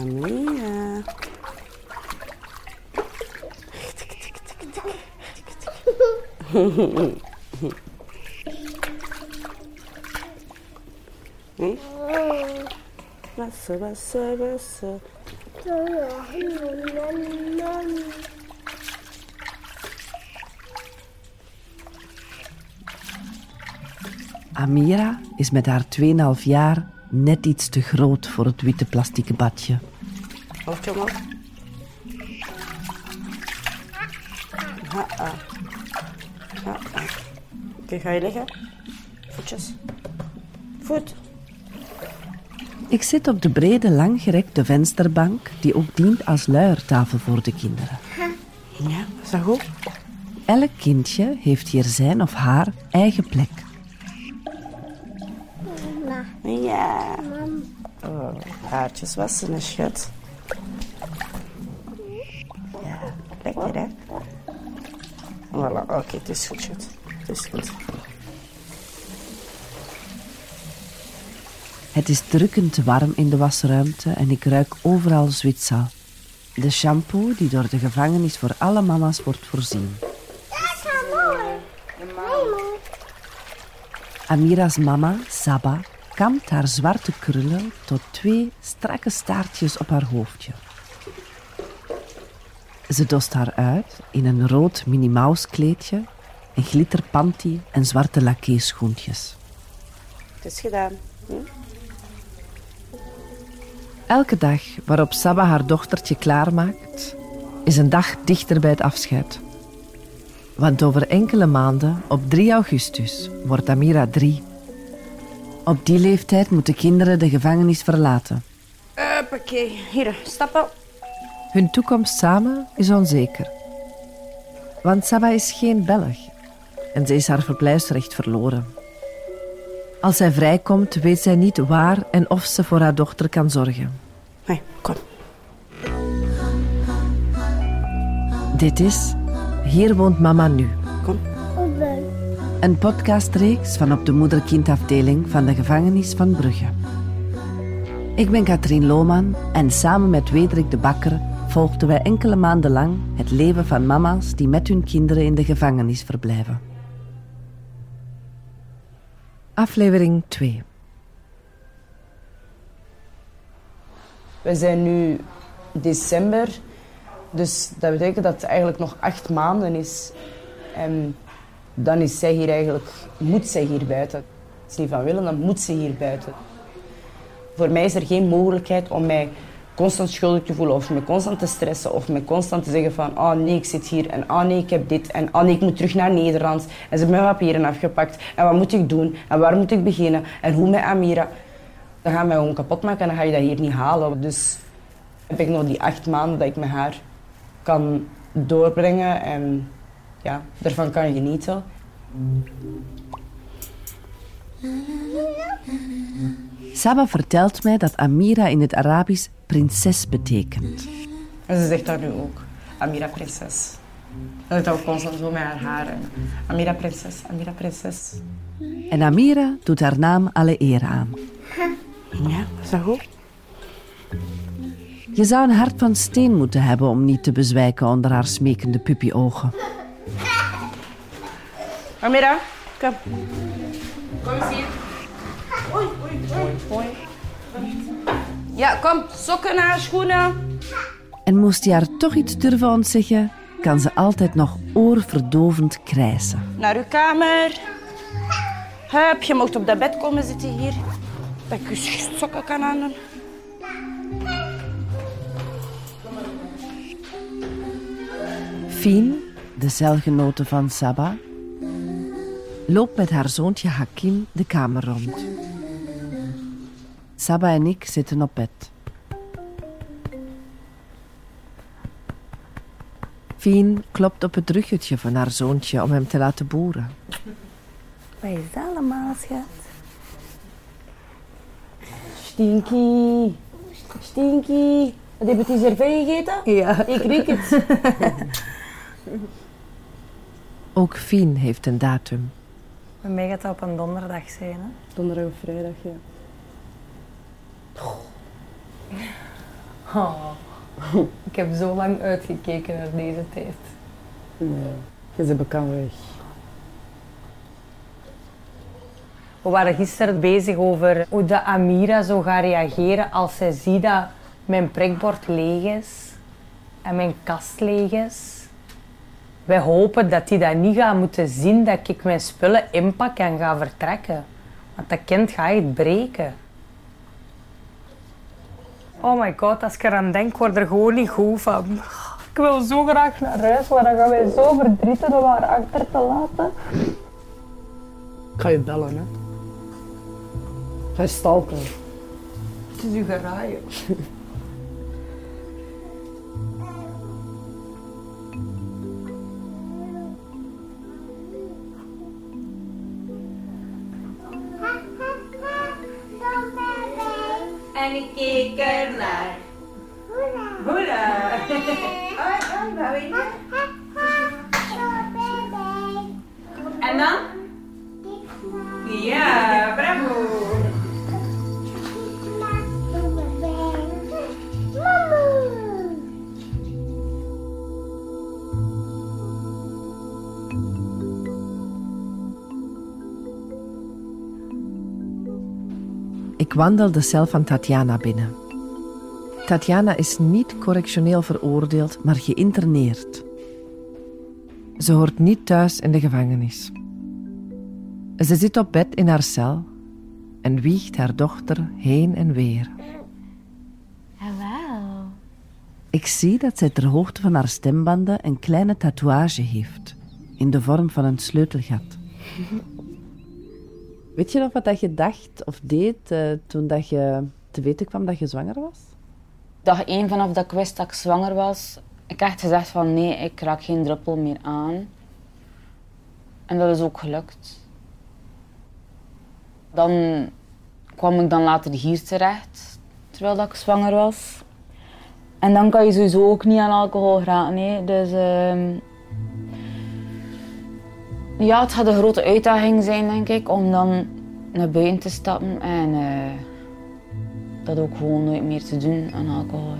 Amira. Hm? Wasser, Wasser, Wasser. Amira is met haar 2,5 jaar net iets te groot voor het witte plastieke badje. Hoofdje omhoog. Ha-ah. Ha-ah. Oké, ga je liggen? Voetjes. Voet. Ik zit op de brede, langgerekte vensterbank die ook dient als luiertafel voor de kinderen. Ja, is dat goed? Elk kindje heeft hier zijn of haar eigen plek. Ja. Oh, haartjes wassen is schat. Ja, lekker hè? Voilà, oké, het is goed, schat. Het is goed. Het is drukkend warm in de wasruimte en ik ruik overal Zwitsal. De shampoo die door de gevangenis voor alle mama's wordt voorzien. Amira's mama, Saba, kamt haar zwarte krullen tot twee strakke staartjes op haar hoofdje. Ze dost haar uit in een rood Minnie Mouse kleedje, een glitterpanty en zwarte lakeeschoentjes. Het is gedaan. Hm? Elke dag waarop Saba haar dochtertje klaarmaakt, is een dag dichter bij het afscheid. Want over enkele maanden, op 3 augustus, wordt Amira drie. Op die leeftijd moeten kinderen de gevangenis verlaten. Hoppakee, hier, stappen. Hun toekomst samen is onzeker. Want Saba is geen Belg en ze is haar verblijfsrecht verloren. Als zij vrijkomt, weet zij niet waar en of ze voor haar dochter kan zorgen. Nee, kom. Dit is Hier woont mama nu. Een podcastreeks van op de moeder-kindafdeling van de gevangenis van Brugge. Ik ben Katrien Lohman en samen met Wederik de Bakker volgden wij enkele maanden lang het leven van mama's die met hun kinderen in de gevangenis verblijven. Aflevering 2. We zijn nu december, dus dat betekent dat het eigenlijk nog acht maanden is. En dan is zij hier eigenlijk, moet zij hier buiten. Als ze niet van willen, dan moet ze hier buiten. Voor mij is er geen mogelijkheid om mij constant schuldig te voelen of me constant te stressen of me constant te zeggen van oh nee, ik zit hier en oh nee, ik heb dit en oh nee, ik moet terug naar Nederland en ze hebben mijn papieren afgepakt en wat moet ik doen en waar moet ik beginnen en hoe met Amira. Dan gaan wij gewoon kapot maken en dan ga je dat hier niet halen. Dus heb ik nog die acht maanden dat ik met haar kan doorbrengen en ja, daarvan kan genieten. Saba vertelt mij dat Amira in het Arabisch prinses betekent. En ze zegt dat nu ook. Amira prinses. En dat ook constant zo met haar haren. Amira prinses, Amira prinses. En Amira doet haar naam alle eer aan. Ja, is dat goed? Je zou een hart van steen moeten hebben om niet te bezwijken onder haar smekende puppyogen. Amira, kom. Kom eens hier. Oei, oei, oei. Ja, kom. Sokken aan, schoenen. En moest hij haar toch iets durven ontzeggen, kan ze altijd nog oorverdovend krijsen. Naar uw kamer. Hup, je mocht op dat bed komen zitten hier. Dat ik je sokken kan aandoen. Fien, de celgenote van Saba, loopt met haar zoontje Hakim de kamer rond. Saba en ik zitten op bed. Fien klopt op het ruggetje van haar zoontje om hem te laten boeren. Wat is dat allemaal, schat? Stinky. Stinky. Wat heb je servet gegeten? Ja. Ik riek het. Ook Fien heeft een datum. Bij mij gaat dat op een donderdag zijn. Hè? Donderdag of vrijdag, ja. Oh. Ik heb zo lang uitgekeken naar deze tijd. Nee, je ze bekend weg. We waren gisteren bezig over hoe de Amira zo gaat reageren als zij ziet dat mijn prikbord leeg is en mijn kast leeg is. Wij hopen dat hij dat niet gaat moeten zien, dat ik mijn spullen inpak en ga vertrekken. Want dat kind gaat echt breken. Oh my god, als ik eraan denk, word er gewoon niet goed van. Ik wil zo graag naar huis, maar dan gaan wij zo verdrieten om haar achter te laten. Ik ga je bellen, hè. Ga je stalken. Het is uw garage. Ik wandel de cel van Tatjana binnen. Tatjana is niet correctioneel veroordeeld, maar geïnterneerd. Ze hoort niet thuis in de gevangenis. Ze zit op bed in haar cel en wiegt haar dochter heen en weer. Jawel. Ik zie dat zij ter hoogte van haar stembanden een kleine tatoeage heeft, in de vorm van een sleutelgat. Weet je nog wat dat je dacht of deed eh, toen dat je te weten kwam dat je zwanger was? Dag één vanaf dat ik wist dat ik zwanger was, ik echt gezegd van nee, ik raak geen druppel meer aan. En dat is ook gelukt. Dan kwam ik dan later hier terecht, terwijl dat ik zwanger was. En dan kan je sowieso ook niet aan alcohol geraken. hè. Dus ehm, ja, het gaat een grote uitdaging zijn, denk ik, om dan naar buiten te stappen en eh, dat ook gewoon nooit meer te doen aan alcohol.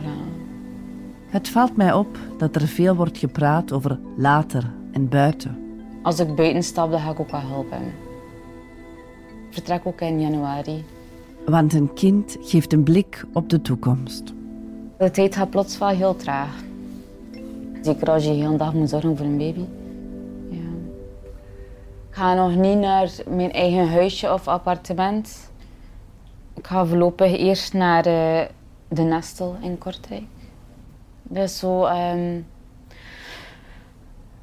Het valt mij op dat er veel wordt gepraat over later en buiten. Als ik buiten stap, dan ga ik ook wel hulp hebben. Ik vertrek ook in januari. Want een kind geeft een blik op de toekomst. De tijd gaat plots wel heel traag. Zeker als je heel dag moet zorgen voor een baby. Ga nog niet naar mijn eigen huisje of appartement. Ik ga voorlopig eerst naar eh, de Nestel in Kortrijk. Is zo... ehm,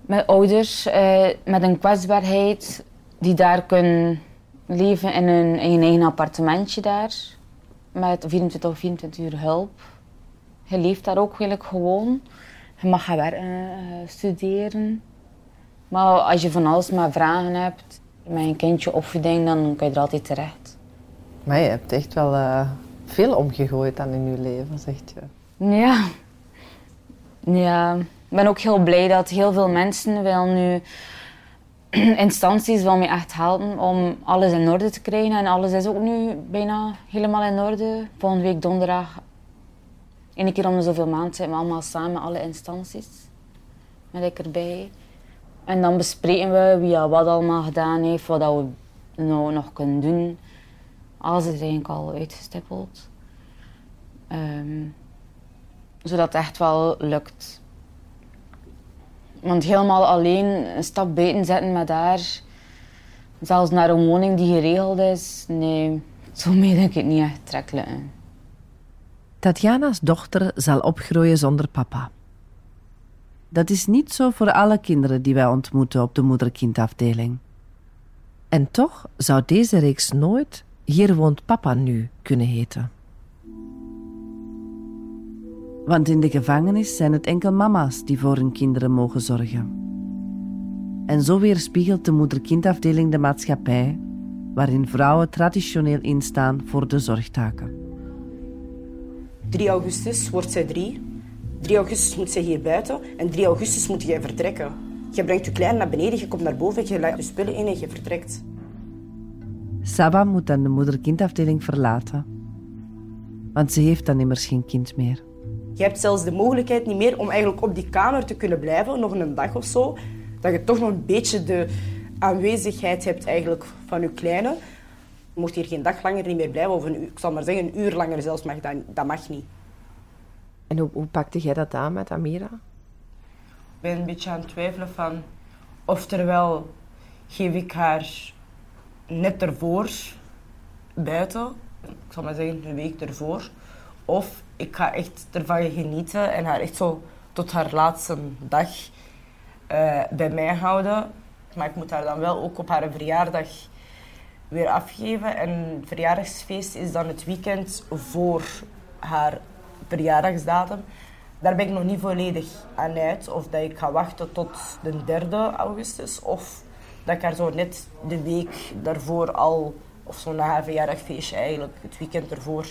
met ouders eh, met een kwetsbaarheid die daar kunnen leven in een, in eigen appartementje daar. Met 24 of 24 uur hulp. Je leeft daar ook eigenlijk gewoon. Je mag gaan werken, eh, studeren. Maar als je van alles maar vragen hebt, met een kindje opvoeding, dan kan je er altijd terecht. Maar je hebt echt wel eh, veel omgegooid dan in je leven, zegt je. Ja. Ja. Ik ben ook heel blij dat heel veel mensen wel nu instanties wil me echt helpen om alles in orde te krijgen. En alles is ook nu bijna helemaal in orde. Volgende week donderdag, één keer om de zoveel maanden, zijn we allemaal samen, alle instanties. Met ik erbij. En dan bespreken we wie wat allemaal gedaan heeft, wat we nou nog kunnen doen. Alles is eigenlijk al uitgestippeld. Ehm, zodat het echt wel lukt. Want helemaal alleen een stap buiten zetten met haar, zelfs naar een woning die geregeld is, nee, zo mee denk ik niet echt trekken. Tatjana's dochter zal opgroeien zonder papa. Dat is niet zo voor alle kinderen die wij ontmoeten op de moeder-kindafdeling. En toch zou deze reeks nooit Hier woont papa nu kunnen heten. Want in de gevangenis zijn het enkel mama's die voor hun kinderen mogen zorgen. En zo weerspiegelt de moeder-kindafdeling de maatschappij waarin vrouwen traditioneel instaan voor de zorgtaken. 3 augustus wordt zij drie. 3 augustus moet zij hier buiten. En 3 augustus moet jij vertrekken. Je brengt je klein naar beneden, je komt naar boven, je laat je spullen in en je vertrekt. Saba moet dan de moeder-kindafdeling verlaten. Want ze heeft dan immers geen kind meer. Je hebt zelfs de mogelijkheid niet meer om eigenlijk op die kamer te kunnen blijven, nog een dag of zo. Dat je toch nog een beetje de aanwezigheid hebt eigenlijk van je kleine. Je mocht hier geen dag langer niet meer blijven, of een uur, ik zal maar zeggen een uur langer zelfs, mag dat, dat mag niet. En hoe, pakte jij dat aan met Amira? Ik ben een beetje aan het twijfelen van of terwijl geef ik haar net ervoor buiten, ik zal maar zeggen een week ervoor, of ik ga echt ervan genieten en haar echt zo tot haar laatste dag eh, bij mij houden. Maar ik moet haar dan wel ook op haar verjaardag weer afgeven. En het verjaardagsfeest is dan het weekend voor haar verjaardagsdatum. Daar ben ik nog niet volledig aan uit. Of dat ik ga wachten tot de 3 augustus. Of dat ik haar zo net de week daarvoor al, of zo na haar verjaardagfeestje eigenlijk, het weekend ervoor,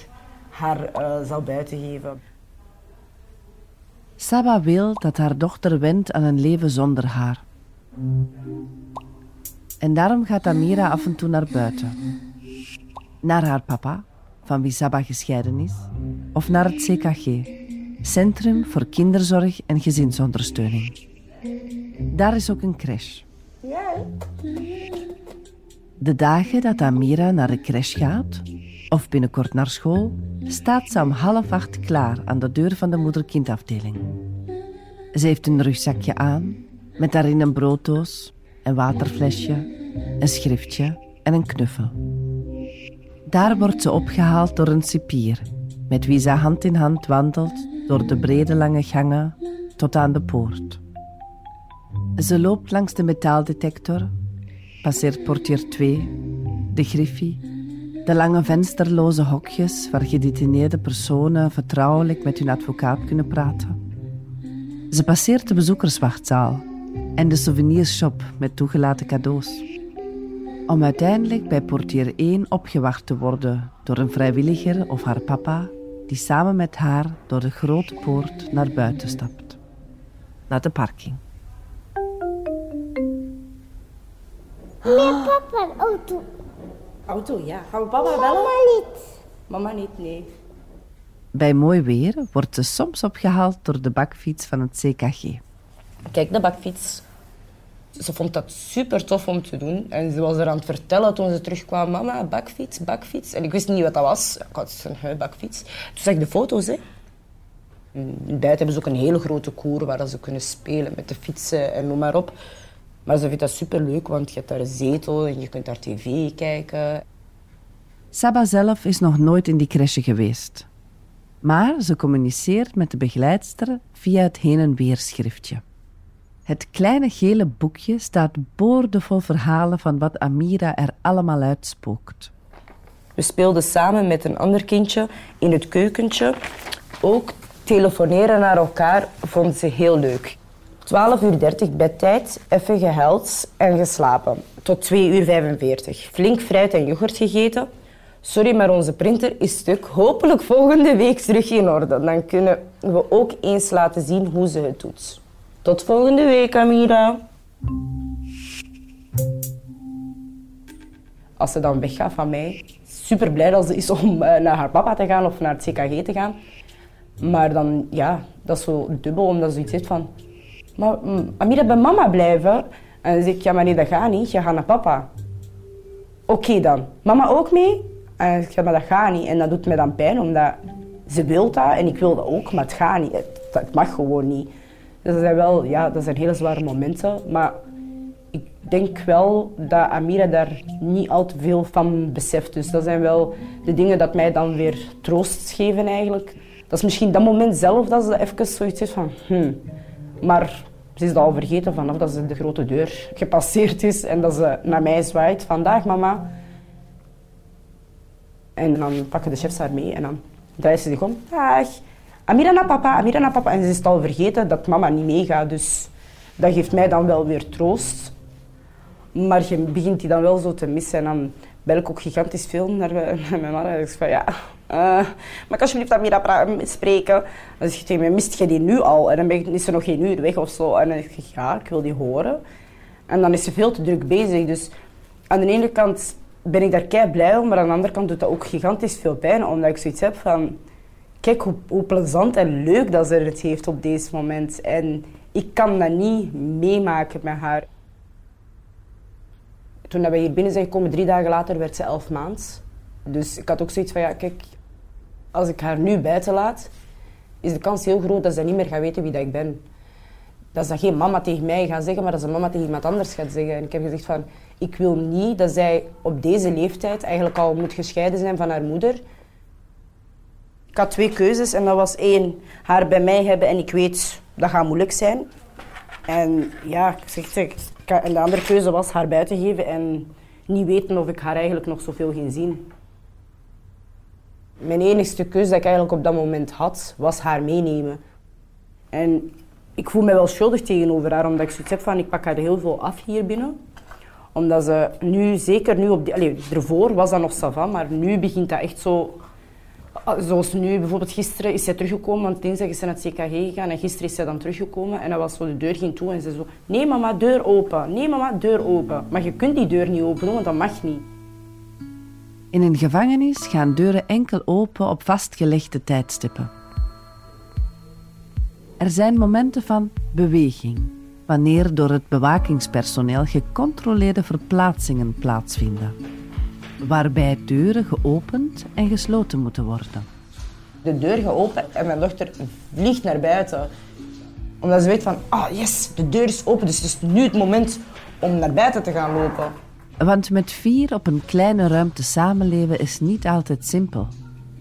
haar uh, zal buitengeven. Saba wil dat haar dochter went aan een leven zonder haar. En daarom gaat Amira af en toe naar buiten. Naar haar papa, van wie Saba gescheiden is, of naar het CKG, Centrum voor Kinderzorg en Gezinsondersteuning. Daar is ook een crash. De dagen dat Amira naar de crash gaat, of binnenkort naar school, staat ze om half acht klaar aan de deur van de moeder-kindafdeling. Ze heeft een rugzakje aan, met daarin een brooddoos, een waterflesje, een schriftje en een knuffel. Daar wordt ze opgehaald door een cipier, met wie ze hand in hand wandelt door de brede lange gangen tot aan de poort. Ze loopt langs de metaaldetector, passeert portier 2, de griffie, de lange vensterloze hokjes waar gedetineerde personen vertrouwelijk met hun advocaat kunnen praten. Ze passeert de bezoekerswachtzaal en de souvenirshop met toegelaten cadeaus. Om uiteindelijk bij portier 1 opgewacht te worden door een vrijwilliger of haar papa, die samen met haar door de grote poort naar buiten stapt. Naar de parking. Meer papa een auto. Auto, ja. Gaan we papa bellen? Mama niet. Mama niet, nee. Bij mooi weer wordt ze soms opgehaald door de bakfiets van het CKG. Kijk, de bakfiets. Ze vond dat super tof om te doen. En ze was er aan het vertellen toen ze terugkwam. Mama, bakfiets, bakfiets. En ik wist niet wat dat was. Ik had een bakfiets. Toen zag ik de foto's. Hè. In buiten hebben ze ook een hele grote koer waar ze kunnen spelen met de fietsen en noem maar op. Maar ze vindt dat super leuk, want je hebt daar een zetel en je kunt daar tv kijken. Saba zelf is nog nooit in die crèche geweest. Maar ze communiceert met de begeleidster via het heen- en weerschriftje. Het kleine gele boekje staat boordevol verhalen van wat Amira er allemaal uitspookt. We speelden samen met een ander kindje in het keukentje. Ook telefoneren naar elkaar vond ze heel leuk. 12 uur 30 bedtijd, even gehuild en geslapen. Tot 2 uur 45. Flink fruit en yoghurt gegeten. Sorry, maar onze printer is stuk. Hopelijk volgende week terug in orde. Dan kunnen we ook eens laten zien hoe ze het doet. Tot volgende week, Amira. Als ze dan weggaat van mij, super blij dat ze is om eh, naar haar papa te gaan of naar het CKG te gaan. Maar dan, ja, dat is zo dubbel, omdat ze zoiets heeft van... Maar mm, Amira, bij mama blijven? En dan zeg ik, ja, maar nee, dat gaat niet. Je gaat naar papa. Oké dan. Mama ook mee? En ik zeg, maar dat gaat niet. En dat doet mij dan pijn, omdat ze wil dat en ik wil dat ook, maar het gaat niet. Het mag gewoon niet. Dus dat zijn wel, ja, dat zijn hele zware momenten. Maar ik denk wel dat Amira daar niet al te veel van beseft. Dus dat zijn wel de dingen dat mij dan weer troost geven eigenlijk. Dat is misschien dat moment zelf dat ze even zoiets heeft van... Hmm. Maar ze is al vergeten vanaf dat ze de grote deur gepasseerd is en dat ze naar mij zwaait. Vandaag, mama. En dan pakken de chefs haar mee en dan draait ze zich om. Dag. Amira naar papa, Amira naar papa. En ze is het al vergeten dat mama niet meegaat. Dus dat geeft mij dan wel weer troost. Maar je begint die dan wel zo te missen. En dan bel ik ook gigantisch veel naar, mijn man. En ik zeg van ja, uh, ik alsjeblieft Amira spreken? Dan zeg je tegen mij, mist je die nu al? En dan is ze nog geen uur weg of zo. En dan zeg ik, ja, ik wil die horen. En dan is ze veel te druk bezig. Dus aan de ene kant ben ik daar kei blij om, maar aan de andere kant doet dat ook gigantisch veel pijn. Omdat ik zoiets heb van, kijk hoe, plezant en leuk dat ze het heeft op deze moment. En ik kan dat niet meemaken met haar. Toen we hier binnen zijn gekomen, drie dagen later, werd ze elf maand. Dus ik had ook zoiets van, ja, kijk, als ik haar nu buiten laat, is de kans heel groot dat ze niet meer gaat weten wie dat ik ben. Dat ze geen mama tegen mij gaat zeggen, maar dat ze mama tegen iemand anders gaat zeggen. En ik heb gezegd van, ik wil niet dat zij op deze leeftijd eigenlijk al moet gescheiden zijn van haar moeder. Ik had twee keuzes en dat was één, haar bij mij hebben en ik weet, dat gaat moeilijk zijn. En ja, ik zeg het, en de andere keuze was haar buiten geven en niet weten of ik haar eigenlijk nog zoveel ging zien. Mijn enigste keuze dat ik eigenlijk op dat moment had, was haar meenemen. En ik voel me wel schuldig tegenover haar, omdat ik zoiets heb van, ik pak haar heel veel af hier binnen. Omdat ze nu, zeker nu op die... Allez, ervoor was dat nog savant, maar nu begint dat echt zo... Zoals nu, bijvoorbeeld gisteren is zij teruggekomen, want dinsdag is ze naar het CKG gegaan en gisteren is zij dan teruggekomen en dan was zo, de deur ging toe en ze zo, nee mama, deur open, nee mama, deur open. Maar je kunt die deur niet openen, want dat mag niet. In een gevangenis gaan deuren enkel open op vastgelegde tijdstippen. Er zijn momenten van beweging, wanneer door het bewakingspersoneel gecontroleerde verplaatsingen plaatsvinden, waarbij deuren geopend en gesloten moeten worden. De deur gaat open en mijn dochter vliegt naar buiten. Omdat ze weet van, ah oh yes, de deur is open, dus het is nu het moment om naar buiten te gaan lopen. Want met vier op een kleine ruimte samenleven is niet altijd simpel.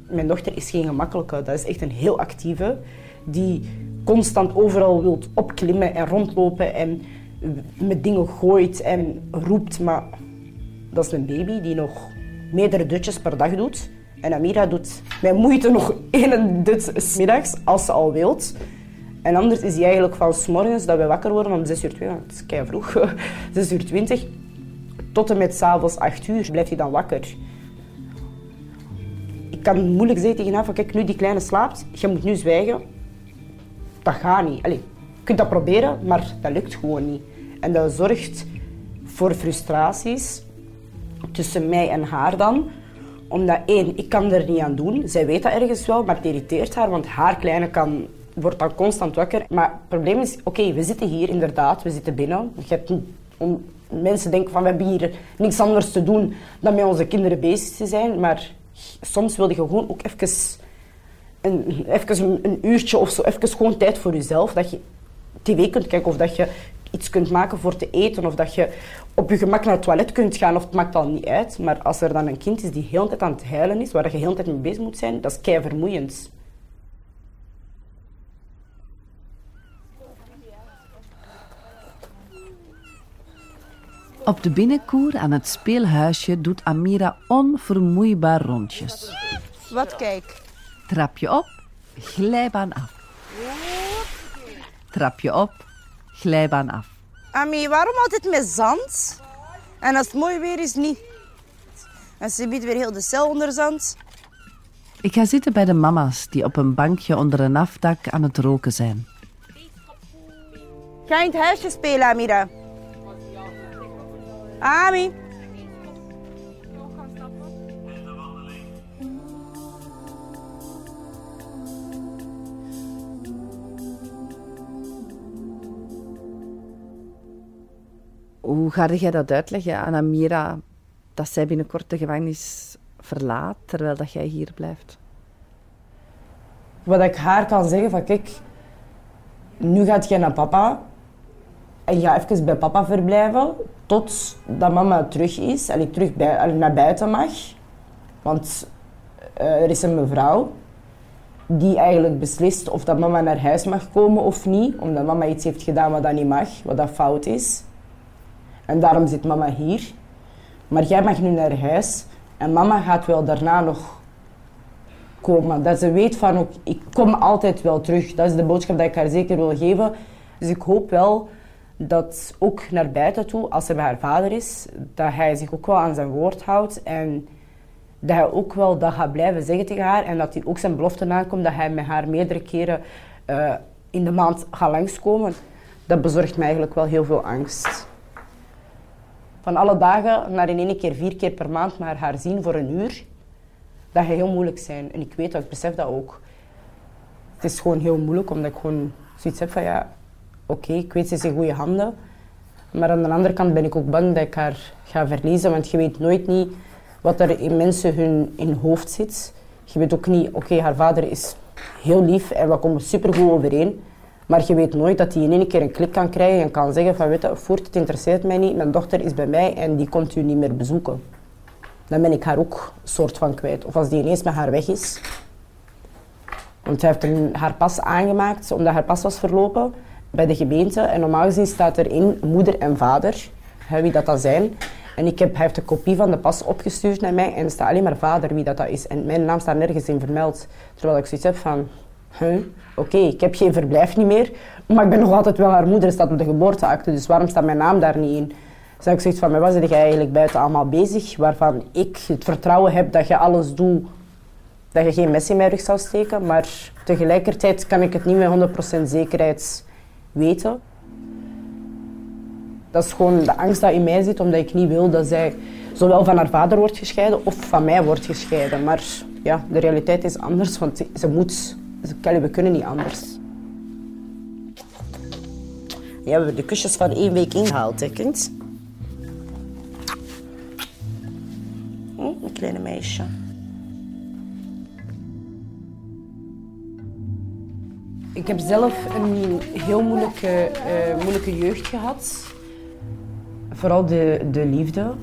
Mijn dochter is geen gemakkelijke, dat is echt een heel actieve. Die constant overal wilt opklimmen en rondlopen en met dingen gooit en roept. Maar dat is een baby die nog meerdere dutjes per dag doet. En Amira doet met moeite nog één dut middags, als ze al wilt. En anders is hij eigenlijk van s morgens dat we wakker worden om 6 uur 20, het is kei vroeg, 6 uur 20, tot en met s'avonds 8 uur blijft hij dan wakker. Ik kan moeilijk zeggen tegen haar van kijk, nu die kleine slaapt, je moet nu zwijgen. Dat gaat niet. Je kunt dat proberen, maar dat lukt gewoon niet. En dat zorgt voor frustraties tussen mij en haar dan. Omdat één, ik kan er niet aan doen. Zij weet dat ergens wel, maar het irriteert haar, want haar kleine kan, wordt dan constant wakker. Maar het probleem is, oké, we zitten hier inderdaad, we zitten binnen. Je hebt om, mensen denken van we hebben hier niks anders te doen dan met onze kinderen bezig te zijn. Maar soms wil je gewoon ook even een, even een, uurtje of zo, even gewoon tijd voor jezelf. Dat je tv kunt kijken of dat je iets kunt maken voor te eten of dat je op je gemak naar het toilet kunt gaan of het maakt al niet uit. Maar als er dan een kind is die heel de tijd aan het huilen is, waar je heel de tijd mee bezig moet zijn, dat is kei vermoeiend. Op de binnenkoer aan het speelhuisje doet Amira onvermoeibaar rondjes. Wat kijk? Trapje op, glijbaan af. Trapje op, glijbaan af. Ami, waarom altijd met zand? En als het mooi weer is, niet. En ze biedt weer heel de cel onder zand. Ik ga zitten bij de mama's die op een bankje onder een afdak aan het roken zijn. Ga in het huisje spelen, Amira. Ami. Hoe ga jij dat uitleggen aan Amira dat zij binnenkort de gevangenis verlaat terwijl dat jij hier blijft? Wat ik haar kan zeggen van kijk, nu gaat jij naar papa en ga even bij papa verblijven tot dat mama terug is en ik terug bij, naar buiten mag. Want uh, er is een mevrouw die eigenlijk beslist of dat mama naar huis mag komen of niet. Omdat mama iets heeft gedaan wat dat niet mag, wat dat fout is. En daarom zit mama hier. Maar jij mag nu naar huis en mama gaat wel daarna nog komen. Dat ze weet van, ook, ik kom altijd wel terug. Dat is de boodschap die ik haar zeker wil geven. Dus ik hoop wel dat ook naar buiten toe, als ze bij haar vader is, dat hij zich ook wel aan zijn woord houdt. En dat hij ook wel dat gaat blijven zeggen tegen haar. En dat hij ook zijn belofte nakomt dat hij met haar meerdere keren uh, in de maand gaat langskomen. Dat bezorgt mij eigenlijk wel heel veel angst. Van alle dagen naar in één keer vier keer per maand maar haar zien voor een uur, dat gaat heel moeilijk zijn. En ik weet dat, ik besef dat ook. Het is gewoon heel moeilijk, omdat ik gewoon zoiets heb van ja, oké, ik weet ze is in goede handen. Maar aan de andere kant ben ik ook bang dat ik haar ga verliezen, want je weet nooit niet wat er in mensen hun in hoofd zit. Je weet ook niet, oké, haar vader is heel lief en we komen supergoed overeen. Maar je weet nooit dat hij in één keer een klik kan krijgen en kan zeggen van weet je, voort, het interesseert mij niet, mijn dochter is bij mij en die komt u niet meer bezoeken. Dan ben ik haar ook soort van kwijt. Of als die ineens met haar weg is. Want hij heeft haar pas aangemaakt omdat haar pas was verlopen bij de gemeente. En normaal gezien staat erin moeder en vader, wie dat dan zijn. En ik heb, hij heeft een kopie van de pas opgestuurd naar mij en staat alleen maar vader wie dat, dat is. En mijn naam staat nergens in vermeld. Terwijl ik zoiets heb van, huh? oké, ik heb geen verblijf niet meer, maar ik ben nog altijd wel haar moeder, staat op de geboorteakte, dus waarom staat mijn naam daar niet in? Dus ik zoiets van, wat zit je eigenlijk buiten allemaal bezig, waarvan ik het vertrouwen heb dat je alles doet, dat je geen mes in mijn rug zou steken, maar tegelijkertijd kan ik het niet met 100% zekerheid weten. Dat is gewoon de angst die in mij zit, omdat ik niet wil dat zij zowel van haar vader wordt gescheiden of van mij wordt gescheiden. Maar ja, de realiteit is anders, want ze moet. Kelly, we kunnen niet anders. We hebben de kusjes van één week ingehaald, hè, kind? Hm, een kleine meisje. Ik heb zelf een heel moeilijke, uh, moeilijke jeugd gehad. Vooral de, de liefde.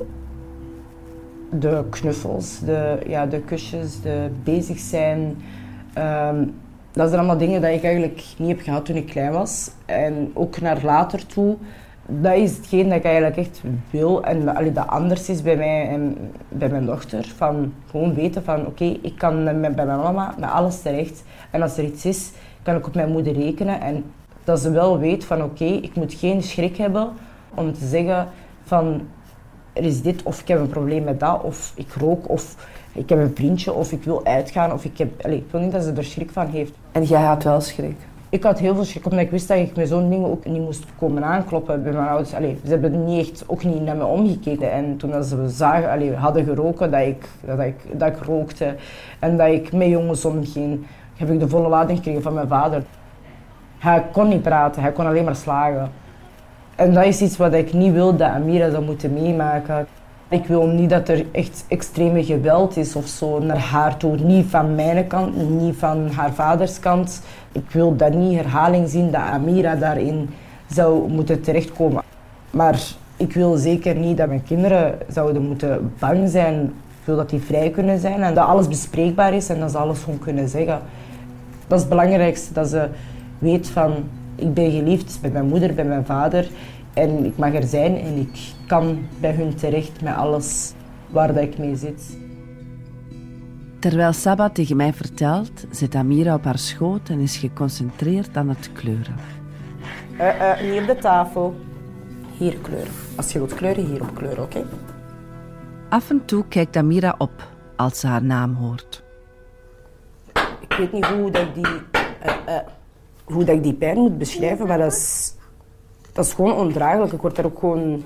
De knuffels, de, ja, de kusjes, de bezig zijn. Um, dat zijn allemaal dingen die ik eigenlijk niet heb gehad toen ik klein was. En ook naar later toe. Dat is hetgeen dat ik eigenlijk echt wil. En allee, dat anders is bij mij en bij mijn dochter. Van gewoon weten van oké, ik kan bij mijn mama met alles terecht. En als er iets is, kan ik op mijn moeder rekenen. En dat ze wel weet van oké, ik moet geen schrik hebben om te zeggen van er is dit of ik heb een probleem met dat of ik rook of ik heb een vriendje of ik wil uitgaan of ik heb... Allez, ik wil niet dat ze er schrik van heeft. En jij had wel schrik? Ik had heel veel schrik, omdat ik wist dat ik met zo'n dingen ook niet moest komen aankloppen bij mijn ouders. Allee, ze hebben niet echt, ook niet naar me omgekeken. En toen ze zagen, allee, hadden geroken, dat ik, dat, ik, dat ik rookte en dat ik met jongens omging, heb ik de volle lading gekregen van mijn vader. Hij kon niet praten, hij kon alleen maar slagen. En dat is iets wat ik niet wil dat Amira zou moeten meemaken. Ik wil niet dat er echt extreme geweld is of zo naar haar toe. Niet van mijn kant, niet van haar vaders kant. Ik wil dat niet herhaling zien dat Amira daarin zou moeten terechtkomen. Maar ik wil zeker niet dat mijn kinderen zouden moeten bang zijn. Ik wil dat die vrij kunnen zijn en dat alles bespreekbaar is en dat ze alles gewoon kunnen zeggen. Dat is het belangrijkste, dat ze weet van ik ben geliefd bij mijn moeder, bij mijn vader. En ik mag er zijn en ik kan bij hun terecht met alles waar dat ik mee zit. Terwijl Saba tegen mij vertelt, zit Amira op haar schoot en is geconcentreerd aan het kleuren. Uh, uh, niet op de tafel. Hier kleuren. Als je wilt kleuren, hier op kleuren, oké? Af en toe kijkt Amira op als ze haar naam hoort. Ik weet niet hoe dat ik die, uh, hoe dat ik die pijn moet beschrijven, maar dat is dat is gewoon ondraaglijk. Ik word er ook gewoon...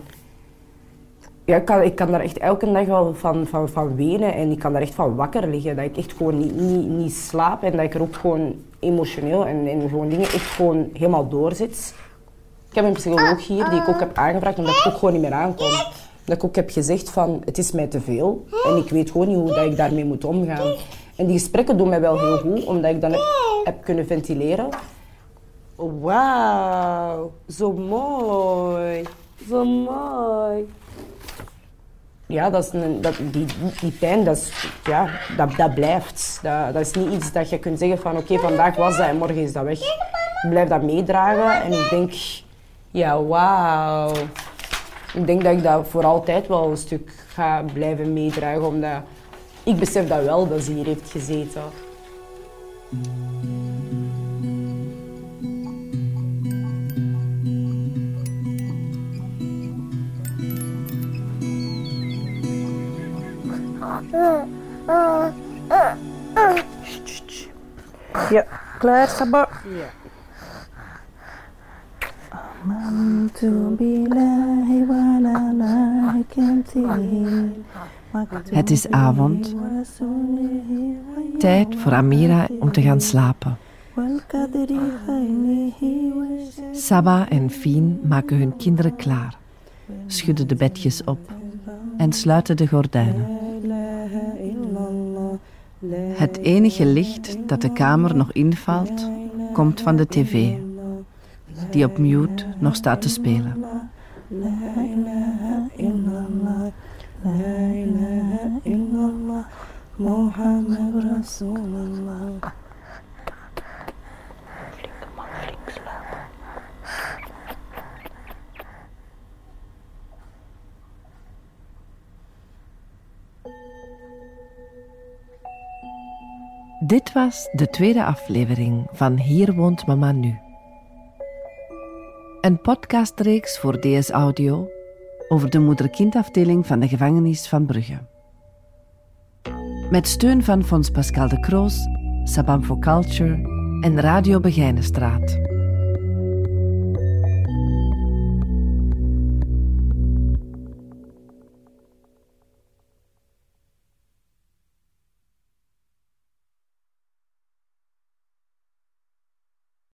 Ja, ik, kan, daar echt elke dag wel van, van, van wenen en ik kan daar echt van wakker liggen. Dat ik echt gewoon niet, niet, niet slaap en dat ik er ook gewoon emotioneel en, en gewoon dingen echt gewoon helemaal doorzit. Ik heb een psycholoog hier die ik ook heb aangevraagd omdat ik ook gewoon niet meer aankom. Dat ik ook heb gezegd van het is mij te veel en ik weet gewoon niet hoe dat ik daarmee moet omgaan. En die gesprekken doen mij wel heel goed, omdat ik dan heb kunnen ventileren. Wauw, zo mooi. Zo mooi. Ja, dat is een, dat, die, die pijn, dat, ja, dat, dat blijft. Dat, dat is niet iets dat je kunt zeggen van oké, vandaag was dat en morgen is dat weg. Ik blijf dat meedragen en ik denk, ja, wauw. Ik denk dat ik dat voor altijd wel een stuk ga blijven meedragen, omdat ik besef dat wel dat ze hier heeft gezeten. Ja, klaar, Saba? Ja. Het is avond. Tijd voor Amira om te gaan slapen. Saba en Fien maken hun kinderen klaar, schudden de bedjes op en sluiten de gordijnen. Het enige licht dat de kamer nog invalt, komt van de tv, die op mute nog staat te spelen. Dit was de tweede aflevering van Hier woont mama nu. Een podcastreeks voor DS Audio over de moeder-kindafdeling van de gevangenis van Brugge. Met steun van Fons Pascal de Kroos, Sabam for Culture en Radio Begijnenstraat.